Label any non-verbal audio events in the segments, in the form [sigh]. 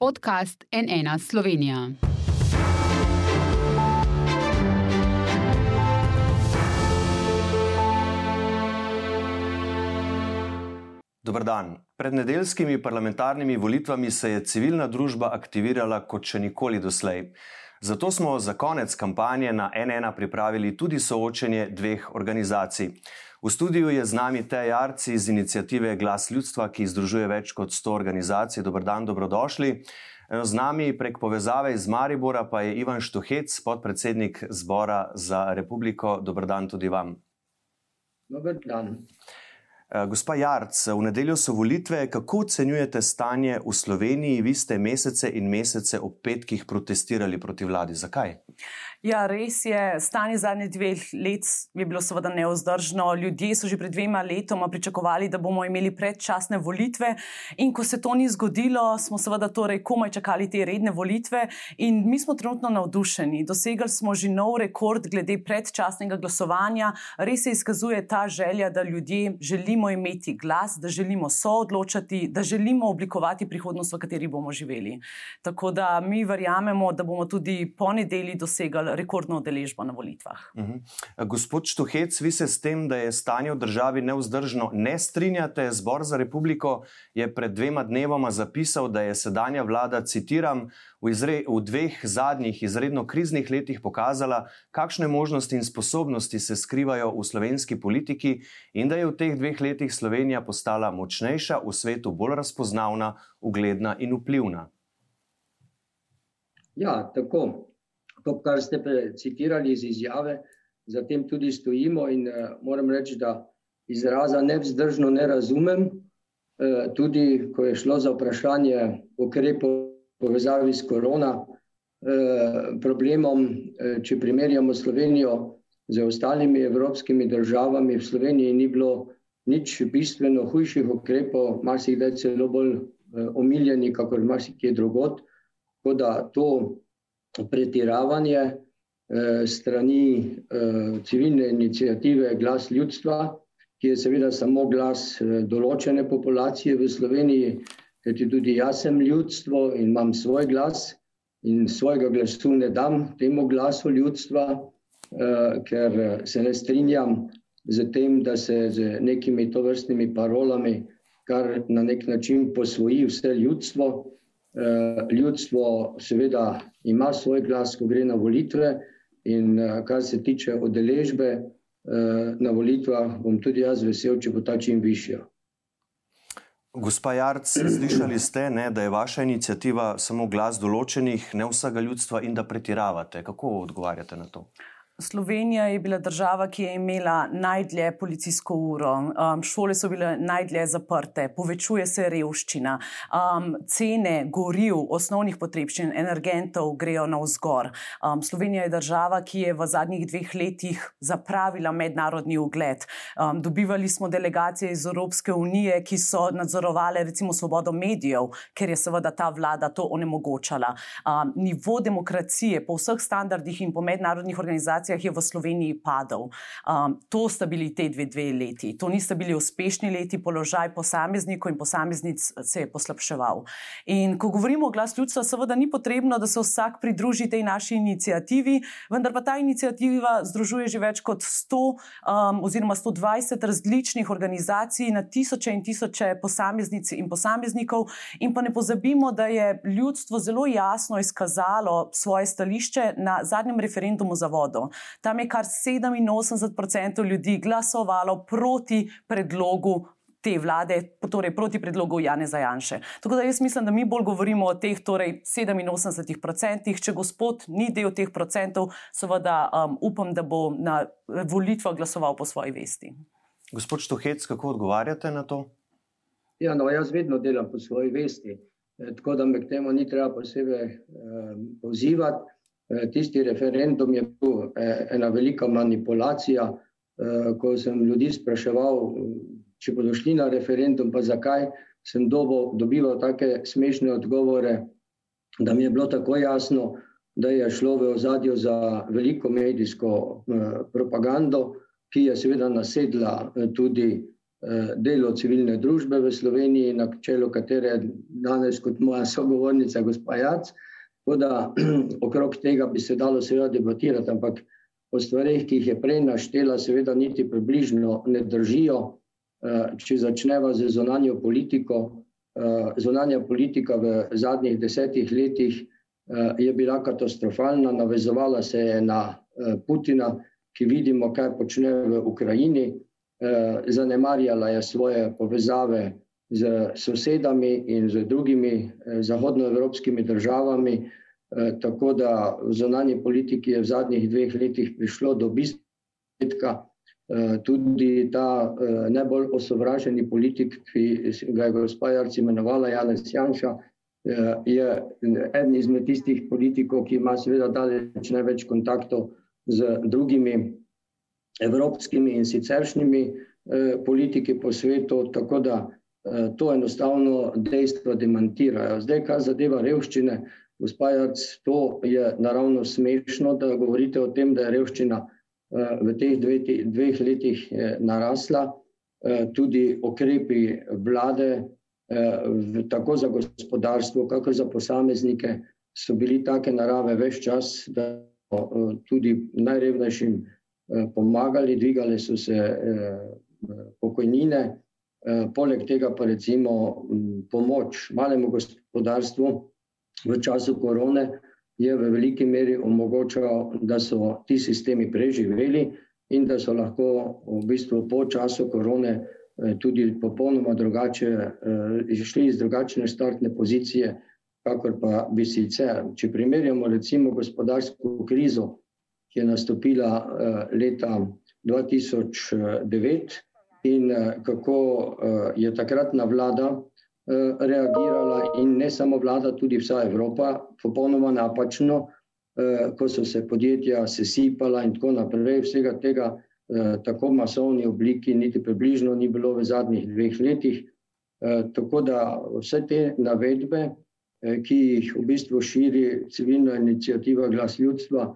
podcast NN Slovenija. Dobr dan. Pred nedeljskimi parlamentarnimi volitvami se je civilna družba aktivirala kot še nikoli doslej. Zato smo za konec kampanje na NN pripravili tudi soočenje dveh organizacij. V studiu je z nami Tej Arci iz inicijative Glas ljudstva, ki združuje več kot 100 organizacij. Dobr dan, dobrodošli. Z nami prek povezave iz Maribora pa je Ivan Štuhec, podpredsednik Zbora za republiko. Dobr dan tudi vam. Dobar dan. Eh, gospa Jarc, v nedeljo so volitve. Kako ocenjujete stanje v Sloveniji? Vi ste mesece in mesece ob petkih protestirali proti vladi. Zakaj? Ja, res je. Stanje zadnjih dveh let je bilo seveda neozdržno. Ljudje so že pred dvema letoma pričakovali, da bomo imeli predčasne volitve, in ko se to ni zgodilo, smo seveda torej komaj čakali te redne volitve. In mi smo trenutno navdušeni. Dosegli smo že nov rekord glede predčasnega glasovanja. Res se izkazuje ta želja, da ljudje želimo imeti glas, da želimo soodločati, da želimo oblikovati prihodnost, v kateri bomo živeli. Tako da mi verjamemo, da bomo tudi po nedelji dosegli rekordno udeležbo na volitvah. Uh -huh. Gospod Štuhec, vi se s tem, da je stanje v državi neuzdržno, ne strinjate. Zbor za republiko je pred dvema dnevoma zapisal, da je sedanja vlada, citiram, v, izre, v dveh zadnjih izredno kriznih letih pokazala, kakšne možnosti in sposobnosti se skrivajo v slovenski politiki in da je v teh dveh letih Slovenija postala močnejša, v svetu bolj razpoznavna, ugledna in vplivna. Ja, tako to, kar ste citirali iz izjave, za tem tudi stojimo. In uh, moram reči, da izraza nevzdržno ne razumem. Uh, tudi, ko je šlo za vprašanje ukrepov povezavi s korona uh, problemom, uh, če primerjamo Slovenijo z ostalimi evropskimi državami, v Sloveniji ni bilo nič bistveno hujših ukrepov, marsikdaj celo bolj uh, omiljeni, kakor marsikje drugot. Tako da to pretiravanje eh, strani eh, civilne inicijative Glas ljudstva, ki je seveda samo glas eh, določene populacije v Sloveniji, kajti tudi jaz sem ljudstvo in imam svoj glas in svojega glasu ne dam temu glasu ljudstva, ker se ne strinjam z tem, da se z nekimi tovrstnimi parolami kar na nek način posvoji vse ljudstvo. Eh, ljudstvo seveda ima svoj glas, ko gre na volitve, in eh, kar se tiče odeležbe eh, na volitvah, bom tudi jaz vesel, če bo ta čim višja. Gospa Jarc, slišali ste, ne, da je vaša inicijativa samo glas določenih, ne vsega ljudstva in da pretiravate. Kako odgovarjate na to? Slovenija je bila država, ki je imela najdlje policijsko uro, um, šole so bile najdlje zaprte, povečuje se revščina, um, cene goriv, osnovnih potrebščin, energentov grejo navzgor. Um, Slovenija je država, ki je v zadnjih dveh letih zapravila mednarodni ugled. Um, dobivali smo delegacije iz Evropske unije, ki so nadzorovali recimo svobodo medijev, ker je seveda ta vlada to onemogočala. Um, nivo demokracije po vseh standardih in po mednarodnih organizacijah organizacijah je v Sloveniji padal. Um, to sta bili te dve, dve leti. To nista bili uspešni leti, položaj posameznikov in posameznic se je poslabševal. In ko govorimo o glas ljudstva, seveda ni potrebno, da se vsak pridruži tej naši inicijativi, vendar pa ta inicijativa združuje že več kot 100 um, oziroma 120 različnih organizacij na tisoče in tisoče posameznic in posameznikov. In pa ne pozabimo, da je ljudstvo zelo jasno izkazalo svoje stališče na zadnjem referendumu za vodo. Tam je kar 87% ljudi glasovalo proti predlogu. Te vlade, torej proti predlogu Jane Zajanše. Tako da jaz mislim, da mi bolj govorimo o teh torej 87%. Če gospod ni del teh procentov, seveda um, upam, da bo na volitvah glasoval po svoji vesti. Gospod Štohec, kako odgovarjate na to? Ja, no, jaz vedno delam po svoji vesti, eh, tako da me k temu ni treba posebej eh, pozivati. Eh, tisti referendum je bil eh, ena velika manipulacija, eh, ko sem ljudi spraševal, če bodo šli na referendum, pa zakaj, sem dobo, dobival take smešne odgovore, da mi je bilo tako jasno, da je šlo v ozadju za veliko medijsko propagando, ki je seveda nasedla tudi delo civilne družbe v Sloveniji, na čelu katere danes kot moja sogovornica, gospa Jac. Tako da [clears throat] okrog tega bi se dalo seveda debatirati, ampak o stvarih, ki jih je prej naštela, seveda niti približno ne držijo. Če začneva z zonanjo politiko, zonanja politika v zadnjih desetih letih je bila katastrofalna, navezovala se je na Putina, ki vidimo, kaj počne v Ukrajini, zanemarjala je svoje povezave z sosedami in z drugimi zahodnoevropskimi državami, tako da v zunanji politiki je v zadnjih dveh letih prišlo do bistvetka. Tudi ta najbolj osovraženi politik, ki ga je gospa Jarc imenovala Janez Janša, je eden izmed tistih politikov, ki ima seveda daleč največ kontaktov z drugimi evropskimi in siceršnjimi politiki po svetu, tako da to enostavno dejstva demantirajo. Zdaj, kar zadeva revščine, gospa Jarc, to je naravno smešno, da govorite o tem, da je revščina v teh dveh letih narasla, tudi ukrepi vlade, tako za gospodarstvo, kakor za posameznike, so bili take narave ves čas, da tudi najrevnejšim pomagali, dvigale so se pokojnine, poleg tega pa recimo pomoč malemu gospodarstvu v času korone je v veliki meri omogočal, da so ti sistemi preživeli in da so lahko v bistvu po času korone tudi popolnoma drugače išli iz drugačne startne pozicije, kakor pa bi sicer. Če primerjamo recimo gospodarsko krizo, ki je nastopila leta dva tisoč devet, in kako je takratna vlada reagirala in ne samo vlada, tudi vsa Evropa, popolnoma napačno, ko so se podjetja sesipala in tako naprej, vsega tega tako masovni obliki niti približno ni bilo v zadnjih dveh letih. Tako da vse te navedbe, ki jih v bistvu širi civilna iniciativa Glas ljudstva,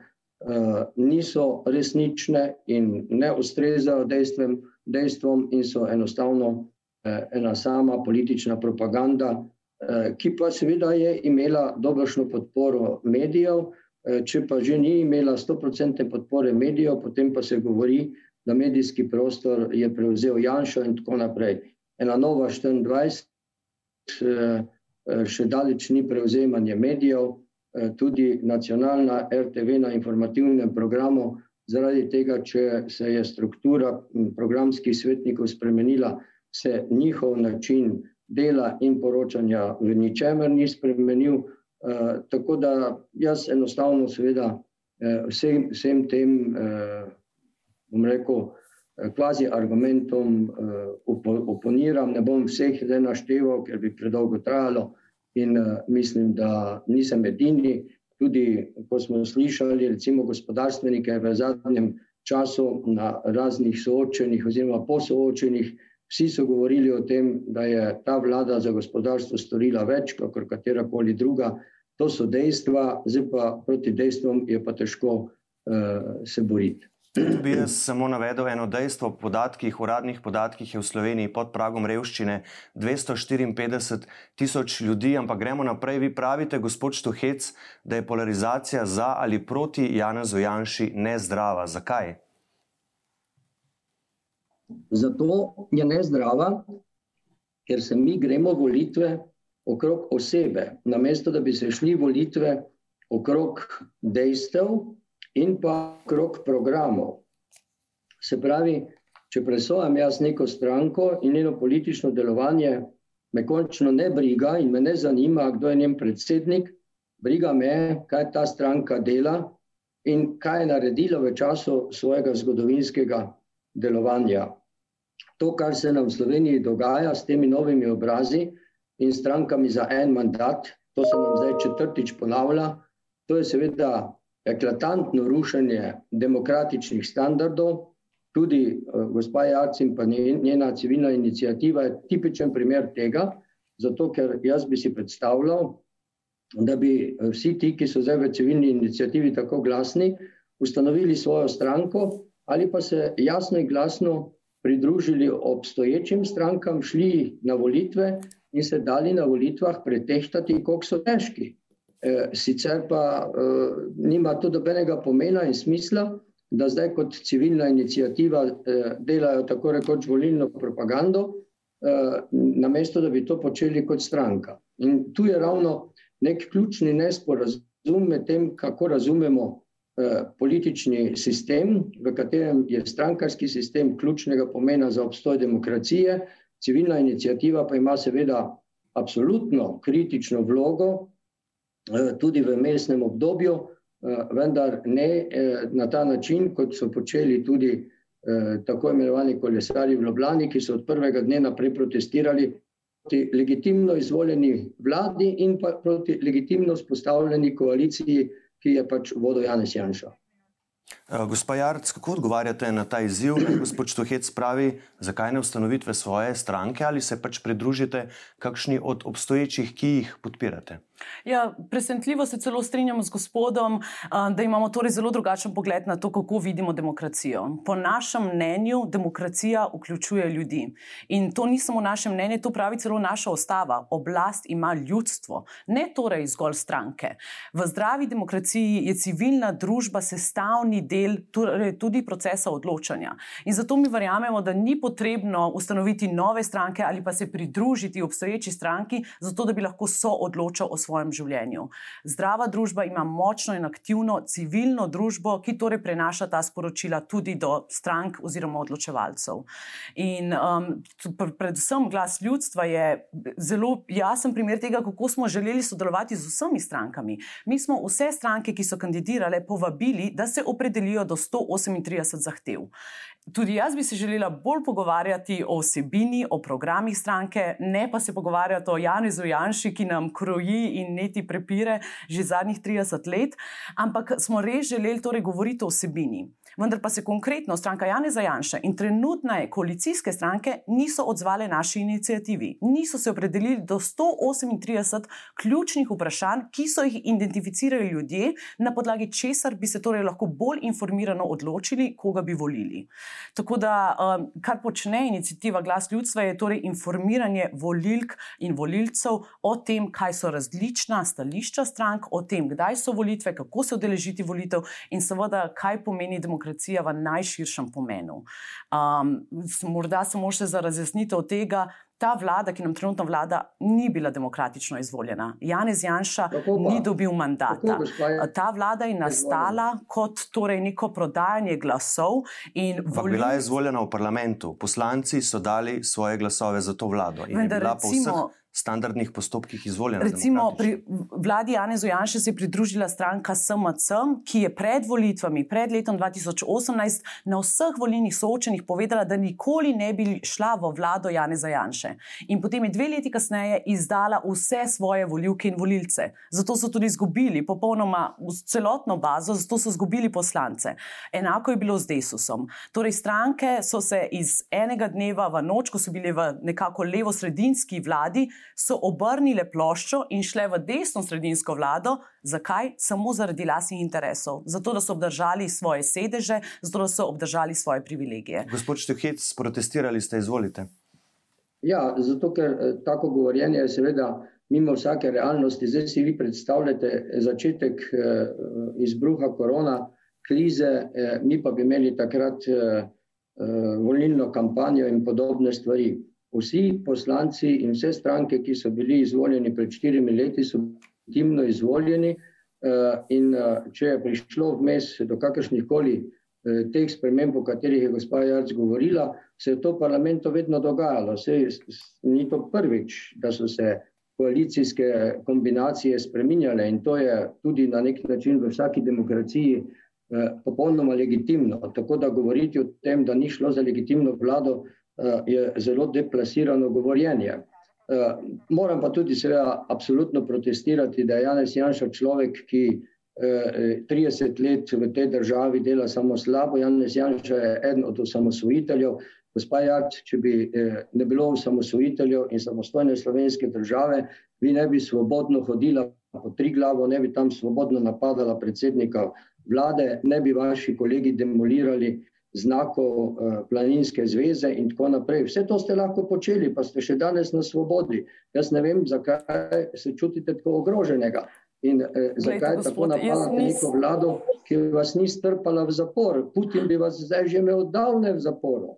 niso resnične in ne ustrezajo dejstvem, dejstvom in so enostavno ena sama politična propaganda, ki pa seveda je imela dobršno podporo medijev, če pa že ni imela stoprocentne podpore medijev, potem pa se govori, da medijski prostor je prevzel Janša in tako naprej. Ena Nova štiriindvajset še daleč ni prevzemanje medijev, tudi nacionalna RTV na informativnem programu, zaradi tega, če se je struktura programskih svetnikov spremenila, se njihov način dela in poročanja v ničemer ni spremenil. Tako da jaz enostavno seveda vsem, vsem tem, bom rekel, kvazi argumentom oponiram, ne bom vseh zdaj našteval, ker bi predolgo trajalo, in mislim, da nisem edini. Tudi ko smo slišali recimo gospodarstvenike v zadnjem času na raznih soočenjih oziroma po soočenjih, vsi so govorili o tem, da je ta vlada za gospodarstvo storila več kakor katerakoli druga. To so dejstva, zdaj pa proti dejstvom je pa težko se boriti. Bi jaz samo navedel eno dejstvo, po podatkih, uradnih podatkih je v Sloveniji pod pragom revščine dvesto štiriinpetdeset tisoč ljudi, ampak gremo naprej. Vi pravite, gospod Štuhec, da je polarizacija za ali proti Janezu Janši nezdrava. Zakaj? Zato je nezdrava, ker se mi gremo volitve okrog osebe, namesto da bi se šli volitve okrog dejstev in pa okrog programov. Se pravi, če presojam jaz neko stranko in njeno politično delovanje, me končno ne briga in me ne zanima, kdo je njen predsednik, briga me, kaj ta stranka dela in kaj je naredila v času svojega zgodovinskega delovanja. To, kar se nam v Sloveniji dogaja s temi novimi obrazi in strankami za en mandat, to se nam zdaj četrtič ponavlja, to je seveda eklatantno rušenje demokratičnih standardov, tudi gospa Jarc in pa njena civilna iniciativa je tipičen primer tega, zato ker jaz bi si predstavljal, da bi vsi ti, ki so zdaj v civilni iniciativi tako glasni, ustanovili svojo stranko ali pa se jasno in glasno pridružili obstoječim strankam, šli na volitve in se dali na volitvah pretehtati, koliko so težki. E, sicer pa e, nima to dobenega pomena in smisla, da zdaj kot civilna inicijativa e, delajo tako rekoč volilno propagando, e, namesto da bi to počeli kot stranka. In tu je ravno nek ključni nesporazum med tem, kako razumemo Eh, politični sistem, v katerem je strankarski sistem ključnega pomena za obstoj demokracije, civilna inicijativa pa ima seveda absolutno kritično vlogo eh, tudi v mestnem obdobju, eh, vendar ne na ta način, kot so počeli tudi tako imenovani kolesari v Ljubljani, ki so od prvega dne naprej protestirali proti legitimno izvoljeni vladi in pa proti legitimno spostavljeni koaliciji ki je pač vodil Janez Janša. Eh, gospa Jarc, kako odgovarjate na ta izziv? Gospod Štohec pravi, zakaj ne ustanovitve svoje stranke ali se pač pridružite kakšni od obstoječih, ki jih podpirate? Ja, presenetljivo se celo strinjam z gospodom, da imamo torej zelo drugačen pogled na to, kako vidimo demokracijo. Po našem mnenju demokracija vključuje ljudi. In to ni samo naše mnenje, to pravi celo naša ustava. Oblast ima ljudstvo, ne torej zgolj stranke. V zdravi demokraciji je civilna družba sestavni del torej tudi procesa odločanja. In zato mi verjamemo, da ni potrebno ustanoviti nove stranke ali pa se pridružiti obstoječi stranki, zato da bi lahko soodločal o svojem življenju. Zdrava družba ima močno in aktivno civilno družbo, ki torej prenaša ta sporočila tudi do strank oziroma odločevalcev. In um, predvsem glas ljudstva je zelo jasen primer tega, kako smo želeli sodelovati z vsemi strankami. Mi smo vse stranke, ki so kandidirale, povabili, da se opredelijo do 138 zahtev. Tudi jaz bi se želela bolj pogovarjati o vsebini, o programih stranke, ne pa se pogovarjati o Janezu Janši, ki nam kroji in neti prepire že zadnjih 30 let, ampak smo res želeli torej govoriti o vsebini vendar pa se konkretno stranka Jane Zajanša in trenutne koalicijske stranke niso odzvale naši inicijativi. Niso se opredelili do 138 ključnih vprašanj, ki so jih identificirali ljudje, na podlagi česar bi se torej lahko bolj informirano odločili, koga bi volili. Tako da, um, kar počne inicijativa Glas ljudstva, je torej informiranje volilk in volilcev o tem, kaj so različna stališča strank, o tem, kdaj so volitve, kako se odeležiti volitev in seveda, kaj pomeni demokracija v najširšem pomenu. Um, morda samo še za razjasnitev tega. Ta vlada, ki nam trenutno vlada, ni bila demokratično izvoljena. Janez Janša ni dobil mandata. Ta vlada je nastala kot torej neko prodajanje glasov. Volil... Bila je izvoljena v parlamentu. Poslanci so dali svoje glasove za to vlado. Vendar, recimo, standardnih postopkih izvoljena. Recimo pri vladi Janezu Janša se je pridružila stranka SMC, ki je pred volitvami, pred letom 2018, na vseh volilnih soočenjih povedala, da nikoli ne bi šla v vlado Janeza Janše. In potem je dve leti kasneje izdala vse svoje voljivke in volilce. Zato so tudi izgubili popolnoma celotno bazo, zato so izgubili poslance. Enako je bilo z Desusom. Torej, stranke so se iz enega dneva v noč, ko so bili v nekako levo-sredinski vladi, so obrnile ploščo in šle v desno-sredinsko vlado. Zakaj? Samo zaradi lasnih interesov. Zato, da so obdržali svoje sedeže, zato, da so obdržali svoje privilegije. Gospod Štehec, protestirali ste, izvolite. Ja, zato, ker eh, tako govorjenje je seveda mimo vsake realnosti. Zdaj si vi predstavljate začetek eh, izbruha korona krize, eh, mi pa bi imeli takrat volilno kampanjo in podobne stvari vsi poslanci in vse stranke, ki so bili izvoljeni pred štirimi leti, so timno izvoljeni. Eh, in eh, če je prišlo vmes do kakršnih koli eh, teh sprememb, o katerih je gospa Jarc govorila, se je to parlamentu vedno dogajalo. Sej, ni to prvič, da so se koalicijske kombinacije spreminjale in to je tudi na nek način v vsaki demokraciji popolnoma legitimno. Tako da govoriti o tem, da ni šlo za legitimno vlado, Eh, je zelo deplasirano govorjenje. Eh, moram pa tudi seveda absolutno protestirati, da je Janez Janša človek, ki 30 eh, let v tej državi dela samo slabo. Janez Janša je eden od osamosvojiteljev. Gospa Jart, če bi ne bilo osamosvojiteljev in samostojne slovenske države, vi ne bi svobodno hodila po tri glavo, ne bi tam svobodno napadala predsednika vlade, ne bi vaši kolegi demolirali znakov planinske zveze in tako naprej. Vse to ste lahko počeli, pa ste še danes na svobodi. Jaz ne vem, zakaj se čutite tako ogroženega. In eh, zakaj Glejte, tako napadate nis... neko vlado, ki vas ni strpala v zapor? Putin bi vas zdaj že imel davne v zaporu.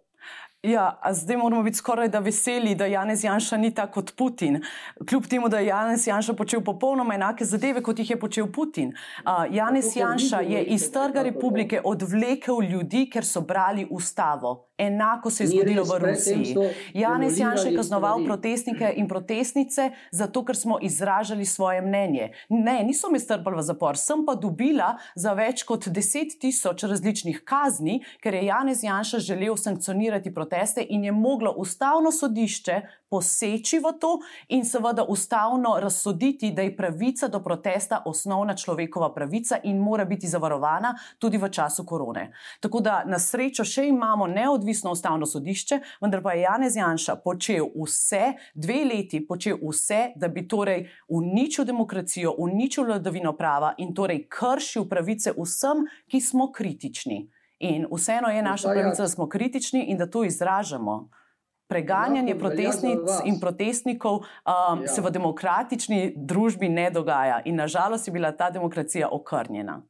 Ja, zdaj moramo biti skoraj da veseli, da Janez Janša ni tako kot Putin. Kljub temu, da je Janez Janša počel popolnoma enake zadeve, kot jih je počel Putin. Uh, Janez Janša je iz trga republike odvlekel ljudi, ker so brali ustavo. Enako se je zgodilo v Rusiji. Janez Janša je kaznoval protestnike in protestnice, zato ker smo izražali svoje mnenje. Ne, niso me strpali v zapor, sem pa dobila za več kot deset tisoč različnih kazni, ker je Janez Janša želel sankcionirati proteste in je moglo ustavno sodišče poseči v to in seveda ustavno razsoditi, da je pravica do protesta osnovna človekova pravica in mora biti zavarovana tudi v času korone. Tako da na srečo še imamo neodvisno ustavno sodišče, vendar pa je Janez Janša počel vse, dve leti počel vse, da bi torej uničil demokracijo, uničil vladavino prava in torej kršil pravice vsem, ki smo kritični. In vseeno je naša pravica, da smo kritični in da to izražamo. Preganjanje ja, protestnic in protestnikov um, ja. se v demokratični družbi ne dogaja, in nažalost je bila ta demokracija okrnjena.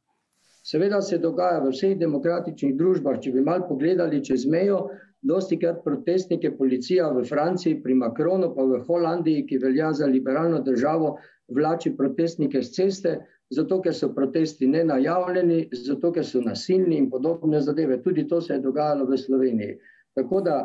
Seveda se dogaja v vseh demokratičnih družbah. Če bi malo pogledali čez mejo, dosti krat protestnike policija v Franciji, pri Makronu, pa v Holandiji, ki velja za liberalno državo, vlači protestnike z ceste, zato ker so protesti nenajavljeni, zato ker so nasilni in podobne zadeve. Tudi to se je dogajalo v Sloveniji. Tako da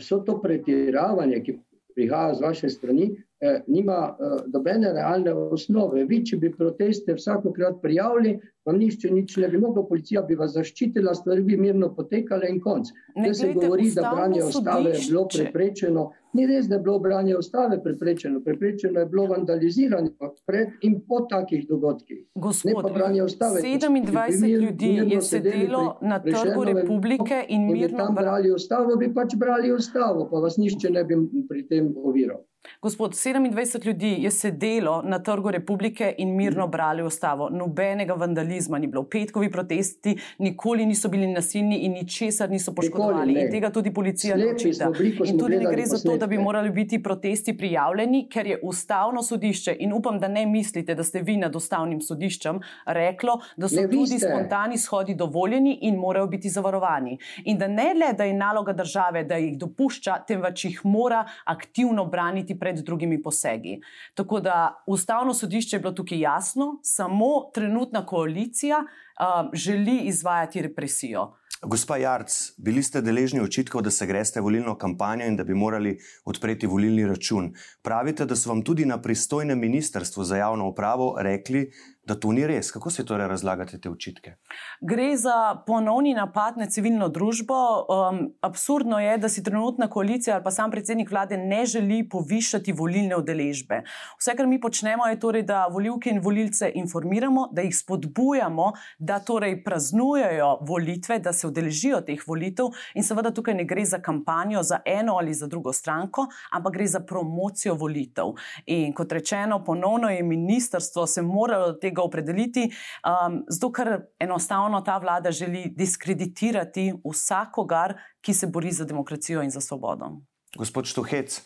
vso to pretiravanje, ki prihaja z vaše strani, eh, nima eh, dobene realne osnove. Vi, če bi proteste vsakokrat prijavili, vam nišče nič ne bi moglo, policija bi vas zaščitila, stvari bi mirno potekale in konc. Ne se govori, da branje ustave je bilo preprečeno. Ni res, da je bilo branje ustave preprečeno. Preprečeno je bilo vandaliziranje pred in po takih dogodkih. Gospod, 27 ljudi je sedelo na trgu republike in mirno. Če bi tam brali ustavo, bi pač brali ustavo, pa vas nišče ne bi pri tem oviral. Gospod, 27 ljudi je sedelo na trgu republike in mirno brali ustavo. Nobenega vandalizma ni bilo. Petkovi protesti nikoli niso bili nasilni in ničesar niso poškodovali. In tega tudi policija ne očita. In tudi ne gre za to, da bi morali biti protesti prijavljeni, ker je ustavno sodišče in upam, da ne mislite, da ste vi nad ustavnim sodiščem reklo, da so ne, tudi spontani shodi dovoljeni in morajo biti zavarovani. In da ne le, da je naloga države, da jih dopušča, temveč jih mora aktivno braniti pred drugimi posegi. Tako da ustavno sodišče je bilo tukaj jasno, samo trenutna koalicija uh, želi izvajati represijo. Gospa Jarc, bili ste deležni očitkov, da se greste volilno kampanjo in da bi morali odpreti volilni račun. Pravite, da so vam tudi na pristojnem ministrstvu za javno upravo rekli, da to ni res. Kako se torej razlagate te očitke? Gre za ponovni napad na civilno družbo. Um, absurdno je, da si trenutna koalicija ali pa sam predsednik vlade ne želi povišati volilne udeležbe. Vse, kar mi počnemo, je torej, da volivke in volilce informiramo, da jih spodbujamo, da torej praznujejo volitve, da se udeležijo teh volitev. In seveda tukaj ne gre za kampanjo za eno ali za drugo stranko, ampak gre za promocijo volitev. In kot rečeno, ponovno je ministrstvo se moralo tega tega opredeliti, um, zato ker enostavno ta vlada želi diskreditirati vsakogar, ki se bori za demokracijo in za svobodo. Gospod Štuhec.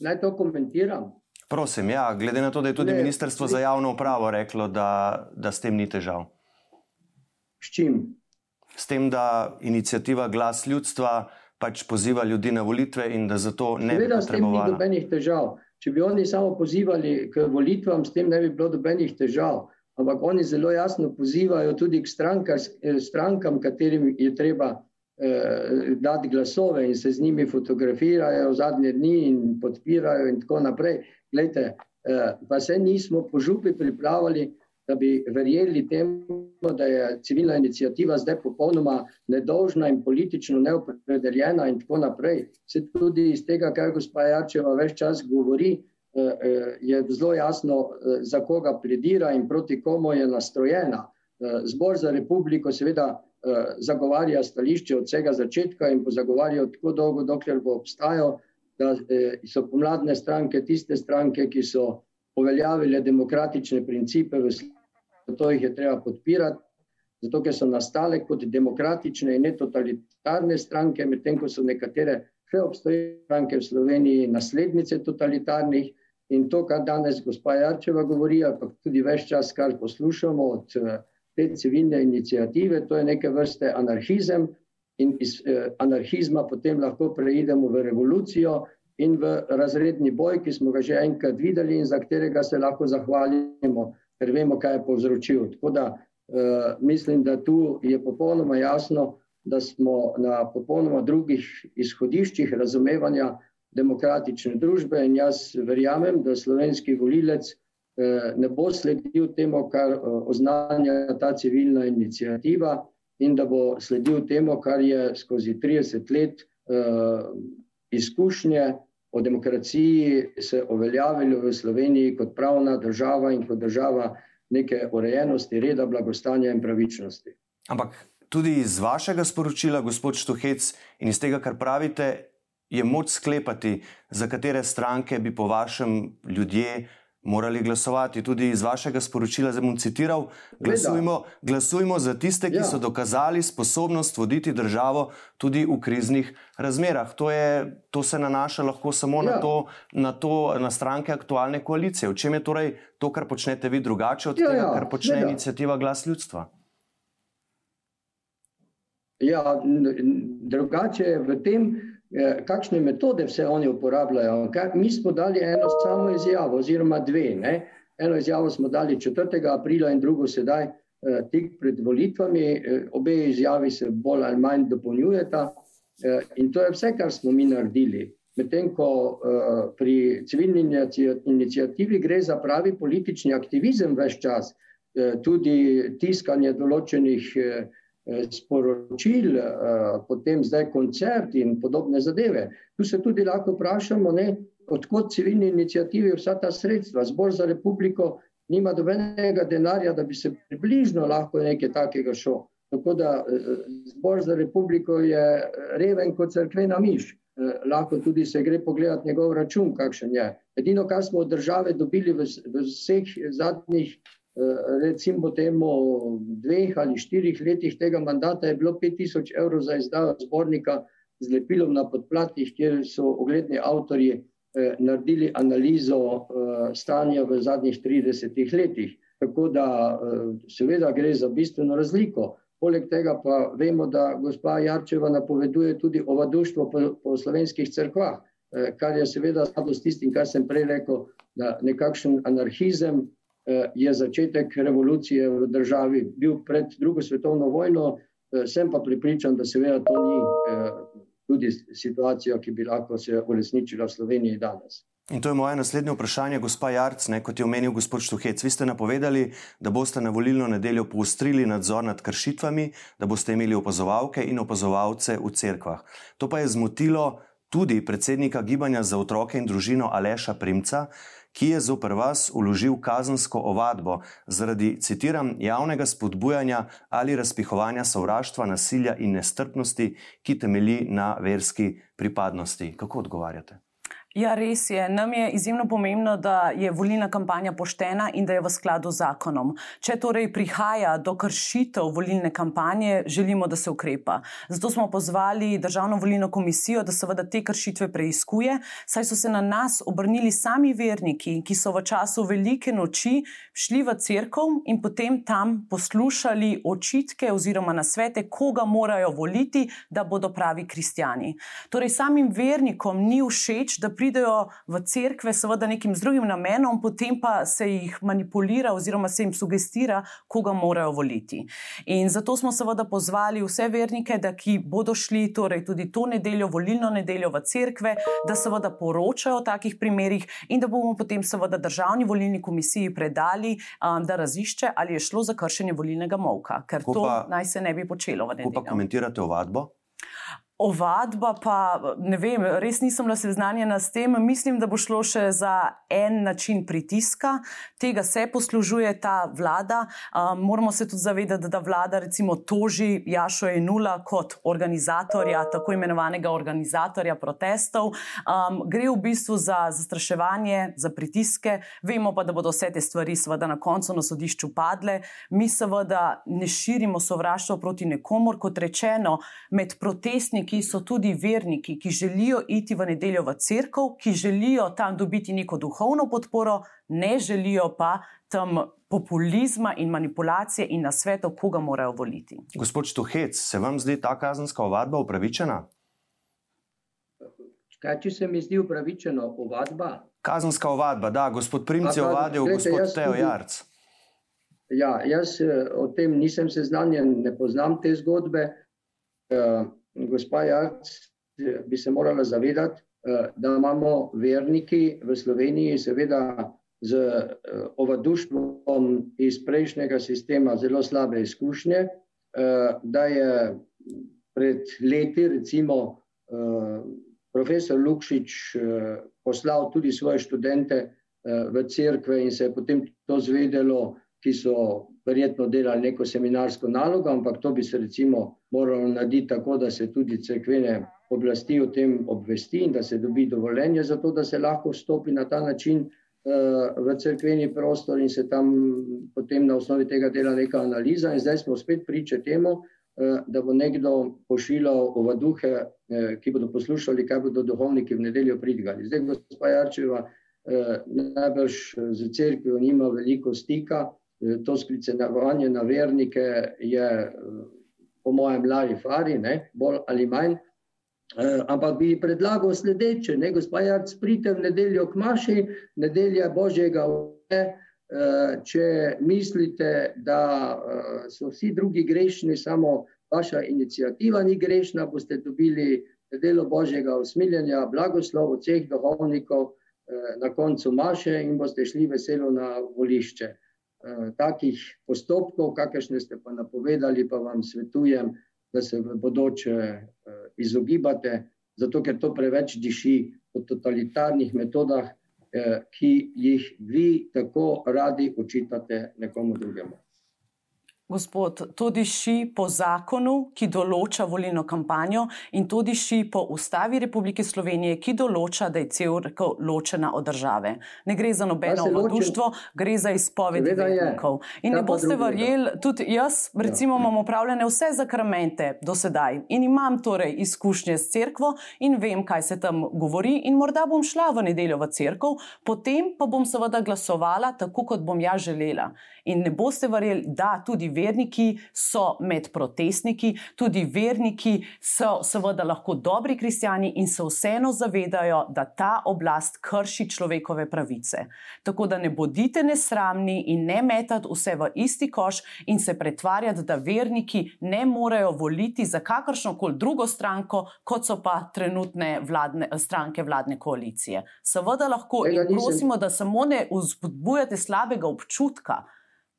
Naj to komentiram. Prosim, ja, glede na to, da je tudi ne, Ministrstvo za javno upravo reklo, da, da s tem ni težav. S čim? S tem, da inicijativa Glas ljudstva pač poziva ljudi na volitve in da zato ne Seveda, bi potrebovali. S tem ni nobenih težav. Če bi oni samo pozivali k volitvam, s tem ne bi bilo dobenih težav. Ampak oni zelo jasno pozivajo tudi k strankam, katerim je treba eh, dati glasove in se z njimi fotografirajo zadnje dni in podpirajo in tako naprej. Glejte, eh, pa se nismo po župi pripravili da bi verjeli temu, da je civilna inicijativa zdaj popolnoma nedolžna in politično neopredeljena in tako naprej. Se tudi iz tega, kar gospa Jačeva več čas govori, eh, eh, je zelo jasno, eh, za koga predira in proti komu je nastrojena. Zbor za republiko seveda zagovarja stališče od vsega začetka in bo zagovarjal tako dolgo, dokler bo obstajal, da so pomladne stranke tiste stranke, ki so uveljavile demokratične principe v svetu, zato jih je treba podpirati. zato ker so nastale kot demokratične in netotalitarne stranke, medtem ko so nekatere še obstoječe stranke v Sloveniji naslednice totalitarnih. In to, kar danes gospa Jarčeva govori, pa tudi več čas, kar poslušamo od te civilne inicijative, to je neke vrste anarhizem in iz eh, anarhizma potem lahko preidemo v revolucijo in v razredni boj, ki smo ga že enkrat videli in za katerega se lahko zahvalimo, ker vemo, kaj je povzročil. Tako da eh, mislim, da tu je popolnoma jasno, da smo na popolnoma drugih izhodiščih razumevanja demokratične družbe in jaz verjamem, da slovenski volilec eh, ne bo sledil temu, kar eh, oznanja ta civilna inicijativa in da bo sledil temu, kar je skozi 30 let uh, izkušnje o demokraciji se uveljavilo v Sloveniji kot pravna država in kot država neke urejenosti, reda, blagostanja in pravičnosti. Ampak tudi iz vašega sporočila, gospod Štuhec, in iz tega, kar pravite, je moč sklepati, za katere stranke bi po vašem ljudje morali glasovati. Tudi iz vašega sporočila, zdaj bom citiral: glasujmo, glasujmo za tiste, ki ja. so dokazali sposobnost voditi državo tudi v kriznih razmerah. To, je, to se nanaša lahko samo ja. na, to, na, to, na stranke aktualne koalicije. V čem je torej to, kar počnete vi, drugače od ja, tega, ja. kar počne Gleda. inicijativa Glas ljudstva? Ja, drugače je v tem, Eh, kakšne metode vse oni uporabljajo. Mi smo dali eno samo izjavo, oziroma dve. Ne? Eno izjavo smo dali 4. aprila in drugo sedaj, eh, tik pred volitvami. Eh, obe izjavi se bolj ali manj dopolnjujeta. In to je vse, kar smo mi naredili. Medtem ko pri civilni inicijativi gre za pravi politični aktivizem, več čas, tudi tiskanje določenih Eh, sporočil, eh, potem zdaj koncert in podobne zadeve. Tu se tudi lahko vprašamo, odkot civilni inicijativi vsa ta sredstva. Zbor za republiko nima dobenega denarja, da bi se približno lahko nekaj takega šlo. Tako da eh, zbor za republiko je reven kot crkvena miš. Lahko tudi se gre pogledati njegov račun, kakšen je. Edino, kar smo od države dobili v, v vseh zadnjih recimo temu dveh ali štirih letih tega mandata je bilo 5000 evrov za izdajo zbornika z lepilom na podplatih, kjer so ogledni avtorji eh, naredili analizo eh, stanja v zadnjih 30 letih. Tako da eh, seveda gre za bistveno razliko. Poleg tega pa vemo, da gospa Jarčeva napoveduje tudi ovaduštvo po, po slovenskih crkvah, kar je seveda s tistim, kar sem prej rekel, da nekakšen anarhizem, Eh, je začetek revolucije v državi bil pred drugo svetovno vojno, eh, sem pa pripričan, da seveda to ni eh, tudi situacija, ki bi lahko se uresničila v Sloveniji danes. In to je moje naslednje vprašanje, gospa Jarc, ne, kot je omenil gospod Štuhec. Vi ste napovedali, da boste na volilno nedeljo poostrili nadzor nad kršitvami, da boste imeli opazovalke in opazovalce v cerkvah. To pa je zmotilo tudi predsednika Gibanja za otroke in družino Aleša Primca, ki je zoper vas uložil kazensko ovadbo zaradi, citiram, javnega spodbujanja ali razpihovanja sovraštva, nasilja in nestrpnosti, ki temelji na verski pripadnosti. Kako odgovarjate? Ja, res je. Nam je izjemno pomembno, da je volilna kampanja poštena in da je v skladu z zakonom. Če torej prihaja do kršitev volilne kampanje, želimo, da se ukrepa. Zato smo pozvali Državno volilno komisijo, da seveda te kršitve preizkuje, saj so se na nas obrnili sami verniki, ki so v času velike noči šli v crkv in potem tam poslušali očitke oziroma nasvete, koga morajo voliti, da bodo pravi kristijani. Torej, samim vernikom ni všeč, da prihajajo pridejo v cerkve, seveda nekim drugim namenom, potem pa se jih manipulira oziroma se jim sugestira, koga morajo voliti. In zato smo seveda pozvali vse vernike, da ki bodo šli torej tudi to nedeljo, volilno nedeljo v cerkve, da seveda poročajo o takih primerih in da bomo potem seveda državni volilni komisiji predali, um, da razišče, ali je šlo za kršenje volilnega molka, ker ko to pa, naj se ne bi počelo v nedeljo. Kako pa komentirate ovadbo? Ovadba, pa ne vem, res nisem bila seznanjena s tem. Mislim, da bo šlo še za en način pritiska, tega se poslužuje ta vlada. Um, moramo se tudi zavedati, da vlada recimo toži Jašo Enula kot organizatorja, tako imenovanega organizatorja protestov. Um, gre v bistvu za zastraševanje, za pritiske. Vemo pa, da bodo vse te stvari seveda na koncu na sodišču padle. Mi seveda ne širimo sovraštva proti nekomor, kot rečeno, med protestniki ki so tudi verniki, ki želijo iti v nedeljo v crkvu, ki želijo tam dobiti neko duhovno podporo, ne želijo pa tam populizma in manipulacije in na svetu, koga morajo voliti. Gospod Štuhec, se vam zdi ta kazenska ovadba upravičena? Kaj, če se mi zdi upravičena ovadba? Kazenska ovadba, da, gospod Primc je ovadil gospod Teo Jarc. Ja, jaz eh, o tem nisem seznanjen, ne poznam te zgodbe. Uh, gospa Jarc bi se morala zavedati, eh, da imamo verniki v Sloveniji, seveda z eh, ovaduštvom iz prejšnjega sistema, zelo slabe izkušnje, eh, da je pred leti, recimo, profesor Lukšič poslal tudi svoje študente v cerkve in se je potem to zvedelo, ki so verjetno delali neko seminarsko nalogo, ampak to bi se recimo moralo narediti tako, da se tudi crkvene oblasti o tem obvesti in da se dobi dovoljenje za to, da se lahko vstopi na ta način uh, v crkveni prostor in se tam potem na osnovi tega dela neka analiza. In zdaj smo spet priče temu, uh, da bo nekdo pošiljal ovaduhe, uh, ki bodo poslušali, kaj bodo duhovniki v nedeljo pridigali. Zdaj, gospod Jarčeva, najbrž z crkvijo nima veliko stika. To sklicevanje na vernike je po mojem, lažje fari, ne, bolj ali manj. Uh, ampak bi predlagal sledeče, ne, gospod Jarc, pridite v nedeljo k maši, nedelja Božjega vse. Če mislite, da so vsi drugi grešni, samo vaša inicijativa ni grešna, boste dobili delo Božjega usmiljenja, blagoslov od vseh duhovnikov uh, na koncu maše in boste šli veselo na volišče. Eh, takih postopkov, kakršne ste pa napovedali, pa vam svetujem, da se v bodoče eh, izogibate, zato ker to preveč diši po totalitarnih metodah, eh, ki jih vi tako radi očitate nekomu drugemu. Gospod, to diši po zakonu, ki določa volilno kampanjo, in to diši po ustavi Republike Slovenije, ki določa, da je crkva ločena od države. Ne gre za nobeno vladštvo, gre za izpoved vernikov. In ne boste verjeli, tudi jaz, recimo, ja. imam upravljene vse zakramente do sedaj in imam torej izkušnje s crkvo in vem, kaj se tam govori, in morda bom šla v nedeljo v crkvo, potem pa bom seveda glasovala tako, kot bom ja želela. In ne boste verjeli, da tudi verniki so med protestniki, tudi verniki so seveda lahko dobri kristijani in se vseeno zavedajo, da ta oblast krši človekove pravice. Tako da ne bodite nesramni in ne metati vse v isti koš in se pretvarjati, da verniki ne morejo voliti za kakršno koli drugo stranko, kot so pa trenutne vladne, stranke vladne koalicije. Seveda lahko in prosimo, da samo ne vzpodbujate slabega občutka.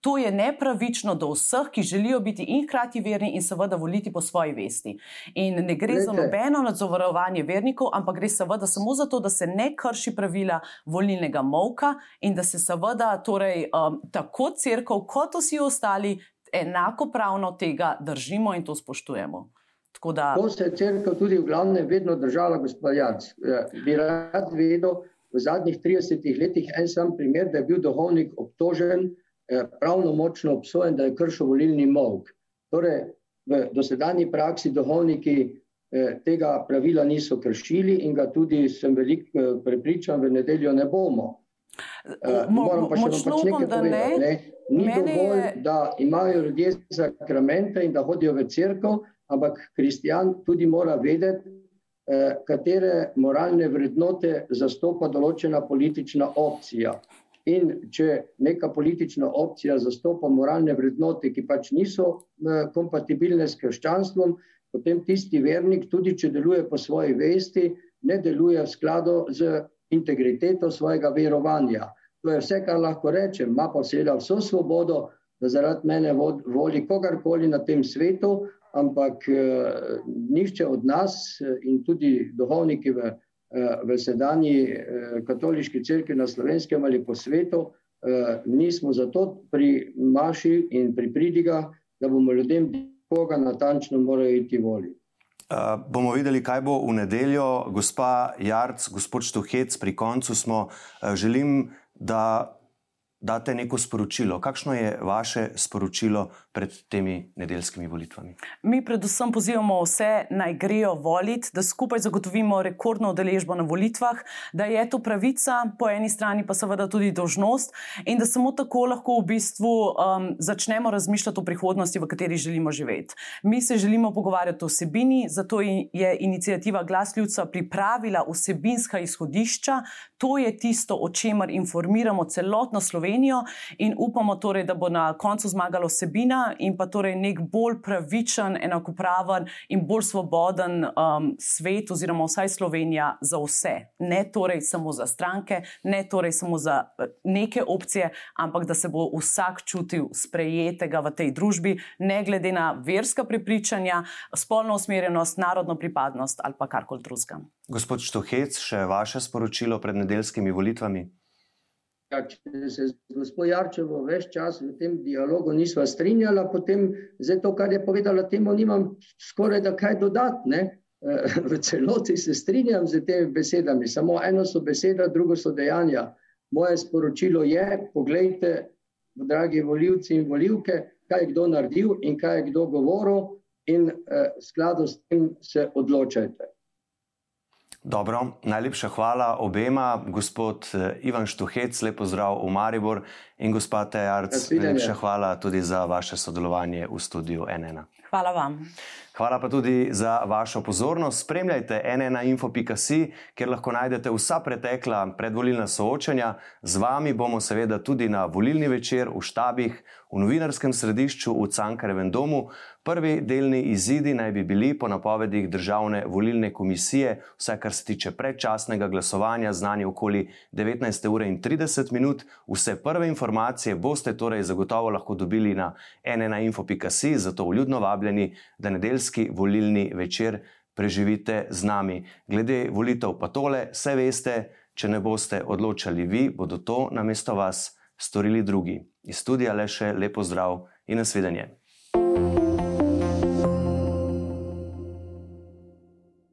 To je nepravično do vseh, ki želijo biti in hkrati verni in seveda voliti po svoji vesti. In ne gre za nobeno nadzorovanje vernikov, ampak gre seveda samo za to, da se ne krši pravila volilnega molka in da se seveda torej, um, tako crkv kot vsi ostali enakopravno tega držimo in to spoštujemo. Da... To se je crkva tudi v glavnem vedno držala, gospod Jac. Ja, bi rad vedel v zadnjih 30 letih en sam primer, da je bil duhovnik obtožen. Eh, pravno močno obsojen, da je kršil volilni molk. Torej, v dosedanji praksi duhovniki eh, tega pravila niso kršili in ga tudi, sem veliko eh, prepričan, v nedeljo ne bomo. Moram pa še pač nekaj povedati. Ne? Ni dovolj, je... da imajo ljudje sakramente in da hodijo v crkvo, ampak kristijan tudi mora vedeti, katere moralne vrednote zastopa določena politična opcija. In če neka politična opcija zastopa moralne vrednote, ki pač niso eh, kompatibilne s krščanstvom, potem tisti vernik, tudi če deluje po svoji vesti, ne deluje v skladu z integriteto svojega verovanja. To je vse, kar lahko rečem. Ma pa seveda vso svobodo, da zaradi mene voli kogarkoli na tem svetu, ampak nihče od nas in tudi duhovniki v, v sedanji katoliški crkvi na slovenskem ali po svetu, nismo zato pri Maši in pri pridigah, da bomo ljudem koga natančno morajo iti voliti. Uh, bomo videli, kaj bo v nedeljo. Gospa Jarc, gospod Štuhec, pri koncu smo. Uh, želim, da date neko sporočilo. Kakšno je vaše sporočilo pred temi nedeljskimi volitvami? Mi predvsem pozivamo vse, naj grejo voliti, da skupaj zagotovimo rekordno udeležbo na volitvah, da je to pravica, po eni strani pa seveda tudi dožnost in da samo tako lahko v bistvu um, začnemo razmišljati o prihodnosti, v kateri želimo živeti. Mi se želimo pogovarjati o vsebini, zato je inicijativa Glas ljudstva pripravila vsebinska izhodišča. To je tisto, o čemer informiramo celotno Slovenijo. In upamo torej, da bo na koncu zmagala osebina in pa torej nek bolj pravičen, enakopraven in bolj svoboden um, svet oziroma vsaj Slovenija za vse. Ne torej samo za stranke, ne torej samo za eh, neke opcije, ampak da se bo vsak čutil sprejetega v tej družbi, ne glede na verska prepričanja, spolno usmerjenost, narodno pripadnost ali pa karkoli drugega. Gospod Štohec, še vaše sporočilo pred nedeljskimi volitvami? Ja, če se z gospod Jarčevo več čas v tem dialogu nisva strinjala, potem za to, kar je povedala, temu nimam skoraj da kaj dodati. Ne? Eh, v celoti se strinjam z temi besedami, samo eno so beseda, drugo so dejanja. Moje sporočilo je, poglejte, dragi voljivci in voljivke, kaj je kdo naredil in kaj je kdo govoril in eh, skladu s tem se odločajte. Dobro, najlepša hvala obema, gospod eh, Ivan Štuhec, lepo zdrav v Maribor in gospod Tejarc. Najlepša hvala tudi za vaše sodelovanje v studiu NN. Hvala vam. Hvala pa tudi za vašo pozornost. Spremljajte nnainfo.si, kjer lahko najdete vsa pretekla predvolilna soočanja. Z vami bomo seveda tudi na volilni večer v štabih, v novinarskem središču v Cankarevem domu. Prvi delni izidi naj bi bili po napovedih državne volilne komisije, vse kar se tiče predčasnega glasovanja, znani okoli 19.30 minut. Vse prve informacije boste torej zagotovo lahko dobili na nnainfo.si, zato vljudno vabljeni, da nedeljski volilni večer preživite z nami. Glede volitev pa tole, vse veste, če ne boste odločali vi, bodo to namesto vas storili drugi. Iz studija le še lepo zdrav in nasvidenje. thank you